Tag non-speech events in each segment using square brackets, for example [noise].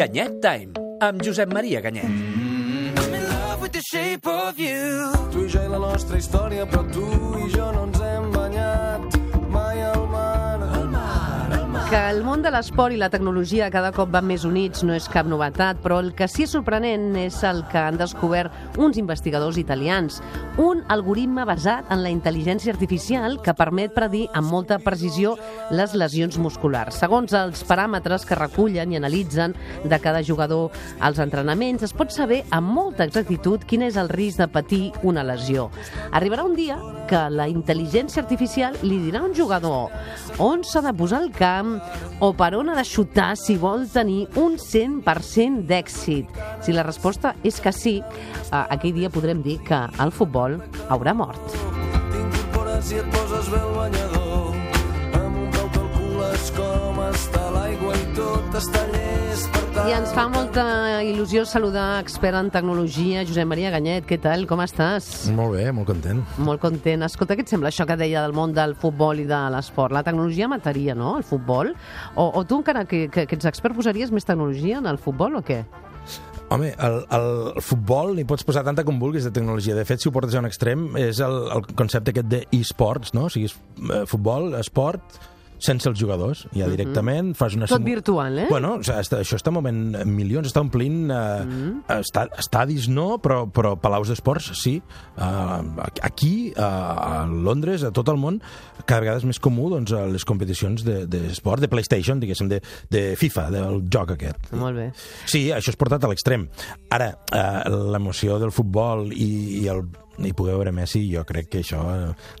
Ganyet Time, amb Josep Maria Ganyet. Of you. Tu i jo i la nostra història, però tu i jo no ens hem Que el món de l'esport i la tecnologia cada cop van més units no és cap novetat, però el que sí és sorprenent és el que han descobert uns investigadors italians. Un algoritme basat en la intel·ligència artificial que permet predir amb molta precisió les lesions musculars. Segons els paràmetres que recullen i analitzen de cada jugador als entrenaments, es pot saber amb molta exactitud quin és el risc de patir una lesió. Arribarà un dia que la intel·ligència artificial li dirà a un jugador on s'ha de posar el camp o per on ha de xutar si vol tenir un 100% d'èxit. Si la resposta és que sí, eh, aquell dia podrem dir que el futbol haurà mort. T'incorpores i et poses bé el banyador. Amb un peu calcules com està l'aigua i tot per tant. I ens fa molta il·lusió saludar expert en tecnologia, Josep Maria Ganyet. Què tal? Com estàs? Molt bé, molt content. Molt content. Escolta, què et sembla això que deia del món del futbol i de l'esport? La tecnologia mataria, no?, el futbol? O, o tu encara que, que, que ets expert posaries més tecnologia en el futbol o què? Home, el, el futbol n'hi pots posar tanta com vulguis de tecnologia. De fet, si ho portes a un extrem, és el, el concepte aquest d'e-sports, no? O sigui, és, eh, futbol, esport, sense els jugadors, ja directament, fas una... Mhm. Tot virtual, eh? Bueno, o sigui, està, això està movent milions, està omplint eh, Mhm. esta, estadis no, però, però palaus d'esports sí. Uh, aquí, uh, a Londres, a tot el món, cada vegada és més comú doncs, les competicions d'esport, de, de PlayStation, diguéssim, de, de FIFA, del joc aquest. Molt bé. Sí, això és portat a l'extrem. Ara, eh, l'emoció del futbol i, i el i poder veure Messi, jo crec que això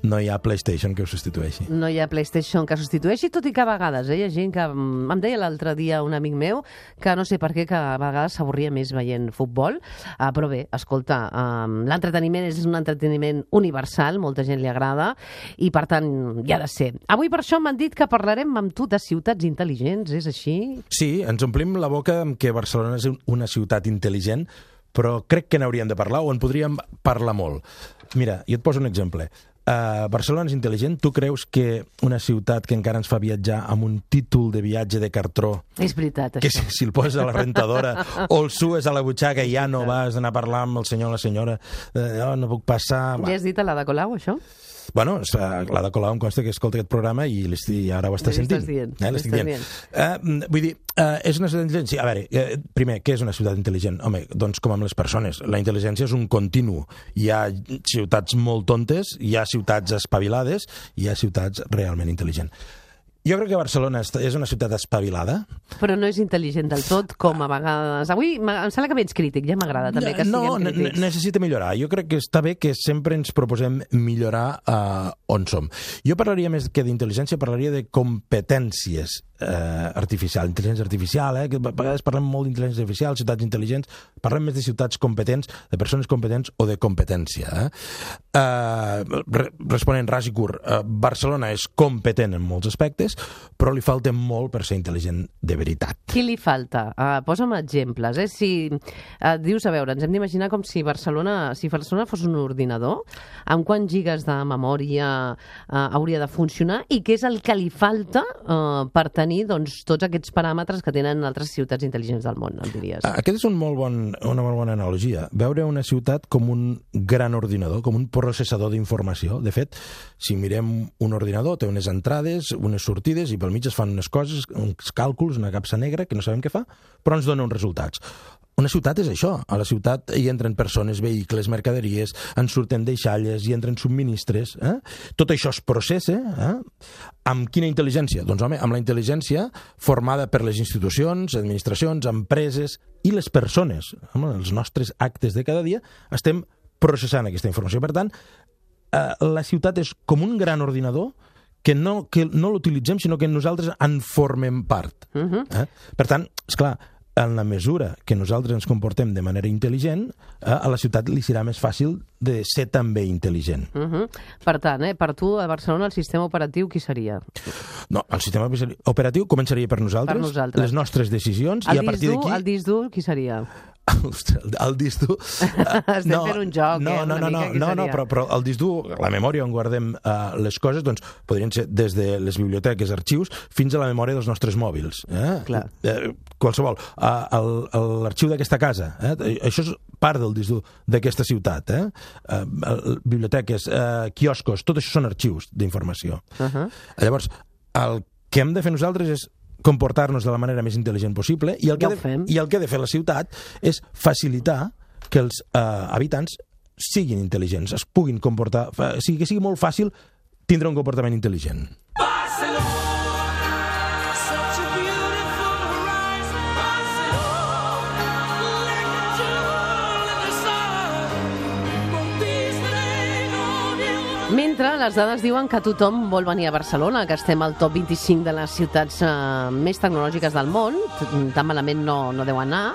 no hi ha PlayStation que ho substitueixi. No hi ha PlayStation que substitueixi, tot i que a vegades eh, hi ha gent que... mm, Em deia l'altre dia un amic meu que no sé per què, que a vegades s'avorria més veient futbol, uh, però bé, escolta, um, l'entreteniment és un entreteniment universal, molta gent li agrada, i per tant hi ha de ser. Avui per això m'han dit que parlarem amb tu de ciutats intel·ligents, és així? Sí, ens omplim la boca amb que Barcelona és un- una ciutat intel·ligent, però crec que n'hauríem de parlar o en podríem parlar molt. Mira, jo et poso un exemple. Uh, Barcelona és intel·ligent. Tu creus que una ciutat que encara ens fa viatjar amb un títol de viatge de cartró És veritat, que això. si, si el poses a la rentadora o el sues a la butxaca i ja no vas anar a parlar amb el senyor o la senyora eh, oh, no puc passar... Ja has dit a la de Colau, això? Bueno, eh, la de Colau em consta que escolta aquest programa i, i ara ho està sentint. dient, Eh, l'estic estàs dient. Eh, vull dir, eh, és una ciutat intel·ligent? Sí, a veure, eh, primer, què és una ciutat intel·ligent? Home, doncs com amb les persones. La intel·ligència és un continu. Hi ha ciutats molt tontes, hi ha ciutats espavilades, hi ha ciutats realment intel·ligents. Jo crec que Barcelona és una ciutat espavilada, Però no és intel·ligent del tot, com a vegades... Avui em sembla que veig crític, ja m'agrada també que no, siguem crítics. ne- necessita millorar. Jo crec que està bé que sempre ens proposem millorar uh, on som. Jo parlaria més que d'intel·ligència, parlaria de competències eh, artificial, intel·ligència artificial, eh, que a vegades parlem molt d'intel·ligència artificial, ciutats intel·ligents, parlem més de ciutats competents, de persones competents o de competència. Eh? Eh, re responent ras i curt, eh, Barcelona és competent en molts aspectes, però li falta molt per ser intel·ligent de veritat. Qui li falta? Uh, posa'm exemples. Eh? Si uh, dius, a veure, ens hem d'imaginar com si Barcelona, si Barcelona fos un ordinador, amb quants gigas de memòria uh, hauria de funcionar i què és el que li falta uh, per tenir doncs, tots aquests paràmetres que tenen altres ciutats intel·ligents del món, em diries. Ah, Aquest és un molt bon, una molt bona analogia. Veure una ciutat com un gran ordinador, com un processador d'informació. De fet, si mirem un ordinador, té unes entrades, unes sortides, i pel mig es fan unes coses, uns càlculs, una capsa negra, que no sabem què fa, però ens dona uns resultats. Una ciutat és això. A la ciutat hi entren persones, vehicles, mercaderies, en surten deixalles, hi entren subministres. Eh? Tot això es processa eh? amb quina intel·ligència? Doncs, home, amb la intel·ligència formada per les institucions, administracions, empreses i les persones. Home, els nostres actes de cada dia estem processant aquesta informació. Per tant, eh, la ciutat és com un gran ordinador que no, que no l'utilitzem, sinó que nosaltres en formem part. Uh -huh. eh? Per tant, és clar, en la mesura que nosaltres ens comportem de manera intel·ligent, eh, a la ciutat li serà més fàcil de ser també intel·ligent. Uh -huh. Per tant, eh, per tu, a Barcelona, el sistema operatiu qui seria? No, el sistema operatiu començaria per nosaltres, Per nosaltres. les nostres decisions, El i a partir d'aquí... el disc dur, qui seria? [laughs] Ostres, el, disc dur... Estem fent un joc, no, eh, no, no, no, no, no, seria? però, però el disc dur, la memòria on guardem uh, les coses, doncs podrien ser des de les biblioteques, arxius, fins a la memòria dels nostres mòbils. Eh? Clar. Eh, qualsevol. Uh, L'arxiu d'aquesta casa, eh? això és part del disc dur d'aquesta ciutat. Eh? Uh, biblioteques, uh, quioscos, tot això són arxius d'informació. Uh -huh. Llavors, el que hem de fer nosaltres és comportar-nos de la manera més intel·ligent possible i el, que Ja de, i el que ha de fer la ciutat és facilitar que els eh, habitants siguin intel·ligents, es puguin comportar, fa, sigui, que sigui molt fàcil tindre un comportament intel·ligent. Les dades diuen que tothom vol venir a Barcelona, que estem al top 25 de les ciutats eh, més tecnològiques del món, tan malament no, no deu anar,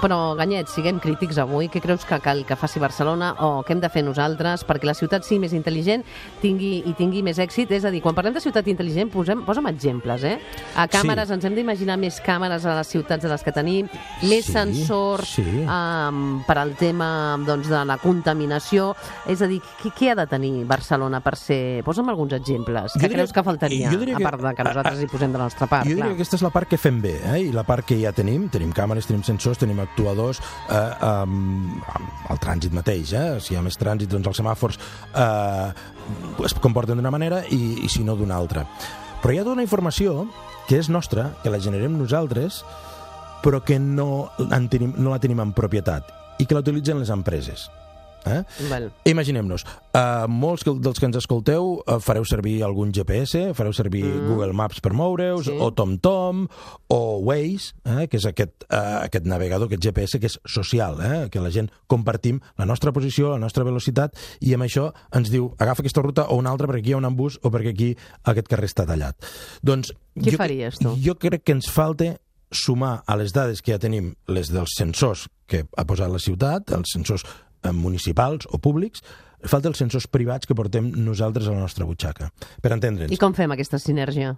però, Ganyet, siguem crítics avui. Què creus que cal que faci Barcelona o què hem de fer nosaltres perquè la ciutat sigui més intel·ligent tingui, i tingui més èxit? És a dir, quan parlem de ciutat intel·ligent, posem, posa'm exemples, eh? A càmeres, Sí. ens hem d'imaginar més càmeres a les ciutats de les que tenim, més Sí, sensors sí. um, per al tema doncs, de la contaminació. És a dir, què, què ha de tenir Barcelona per ser... Posa'm alguns exemples. Què creus que faltaria? diria a que- part de que nosaltres hi posem de la nostra part, Jo diria clar. que aquesta és la part que fem bé, eh? i la part que ja tenim, tenim càmeres, tenim sensors, tenim actuadors, eh, um, el trànsit mateix, eh? si hi ha més trànsit, doncs els semàfors eh, es comporten d'una manera i, i si no d'una altra. Però hi ha tota una informació que és nostra, que la generem nosaltres, però que no, en tenim, no la tenim en propietat i que la utilitzen les empreses. Eh? Val. Imaginem-nos, uh, molts dels que ens escolteu uh, fareu servir algun GPS, fareu servir mm. Google Maps per moureus, Sí. o TomTom, o Waze, eh, que és aquest, uh, aquest navegador, aquest GPS que és social, eh, que la gent compartim la nostra posició, la nostra velocitat, i amb això ens diu agafa aquesta ruta o una altra perquè aquí hi ha un embús o perquè aquí aquest carrer està tallat. Doncs, Què jo, faries, tu? Jo crec que ens falta sumar a les dades que ja tenim, les dels sensors que ha posat la ciutat, els sensors eh, municipals o públics, falta els sensors privats que portem nosaltres a la nostra butxaca, per entendre'ns. I com fem aquesta sinergia?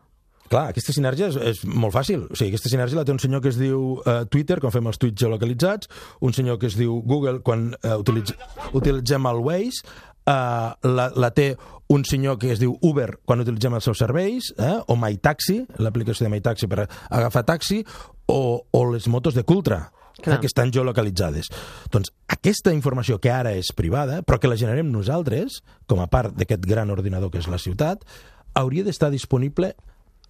Clar, aquesta sinergia és, és molt fàcil. O sigui, aquesta sinergia la té un senyor que es diu uh, Twitter, quan fem els tuits geolocalitzats, un senyor que es diu Google, quan uh, utilitz, utilitzem el Waze, uh, la, la té un senyor que es diu Uber quan utilitzem els seus serveis, eh? o MyTaxi, l'aplicació de MyTaxi per agafar taxi, o, o les motos de Cultra, Clar. que estan geolocalitzades. Doncs aquesta informació que ara és privada, però que la generem nosaltres, com a part d'aquest gran ordinador que és la ciutat, hauria d'estar disponible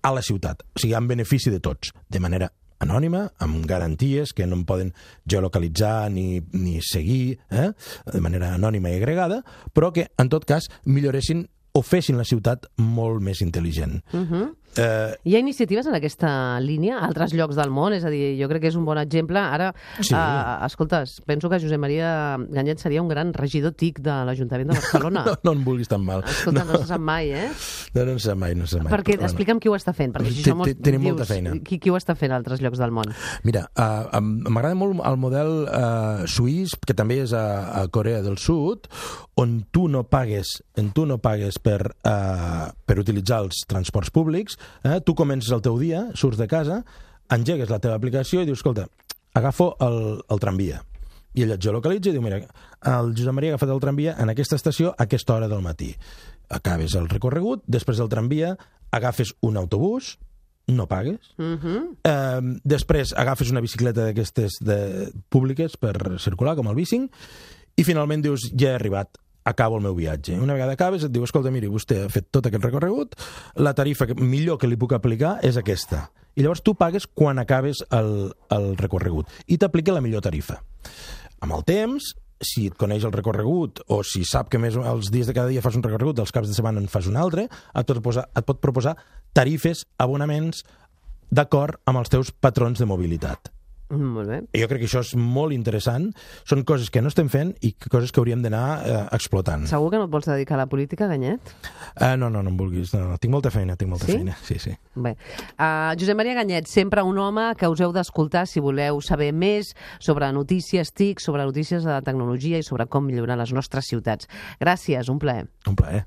a la ciutat, o sigui, en benefici de tots, de manera anònima, amb garanties que no em poden geolocalitzar ni, ni seguir eh? de manera anònima i agregada, però que, en tot cas, milloressin o fessin la ciutat molt més intel·ligent. Uh -huh. Eh, Hi ha iniciatives en aquesta línia a altres llocs del món? És a dir, jo crec que és un bon exemple. Ara, Sí. uh, escoltes, penso que Josep Maria Ganyet seria un gran regidor TIC de l'Ajuntament de Barcelona. [laughs] no, no em vulguis tan mal. Escolta, no se sap mai, eh? No, no, no sé mai, no sé mai. Perquè, Però, explica'm qui ho està fent, perquè si som tenim molta feina. Qui, qui ho està fent a altres llocs del món? Mira, uh, m'agrada molt el model uh, suís, que també és a, a Corea del Sud, on tu no pagues, en tu no pagues per, uh, per utilitzar els transports públics, eh? tu comences el teu dia, surts de casa, engegues la teva aplicació i dius, escolta, agafo el, el tramvia. I ell et geolocalitza i diu, mira, el Josep Maria ha agafat el tramvia en aquesta estació a aquesta hora del matí. Acabes el recorregut, després del tramvia agafes un autobús, no pagues, Uh -huh. Eh, després agafes una bicicleta d'aquestes de, públiques per circular, com el bicing, i finalment dius, ja he arribat, acabo el meu viatge. Una vegada acabes et diu, escolta, miri, vostè ha fet tot aquest recorregut, la tarifa millor que li puc aplicar és aquesta. I llavors tu pagues quan acabes el, el recorregut i t'aplica la millor tarifa. Amb el temps, si et coneix el recorregut o si sap que més els dies de cada dia fas un recorregut, els caps de setmana en fas un altre, et pot, posar, et pot proposar tarifes, abonaments, d'acord amb els teus patrons de mobilitat. Mm, Molt bé. I jo crec que això és molt interessant. Són coses que no estem fent i coses que hauríem d'anar eh, explotant. Segur que no et vols dedicar a la política, Ganyet? Eh, no, no, no em vulguis. No, no. Tinc molta feina, tinc molta Sí? feina. Sí, sí. Bé. Uh, Josep Maria Ganyet, sempre un home que us heu d'escoltar si voleu saber més sobre notícies TIC, sobre notícies de tecnologia i sobre com millorar les nostres ciutats. Gràcies, un plaer. Un plaer.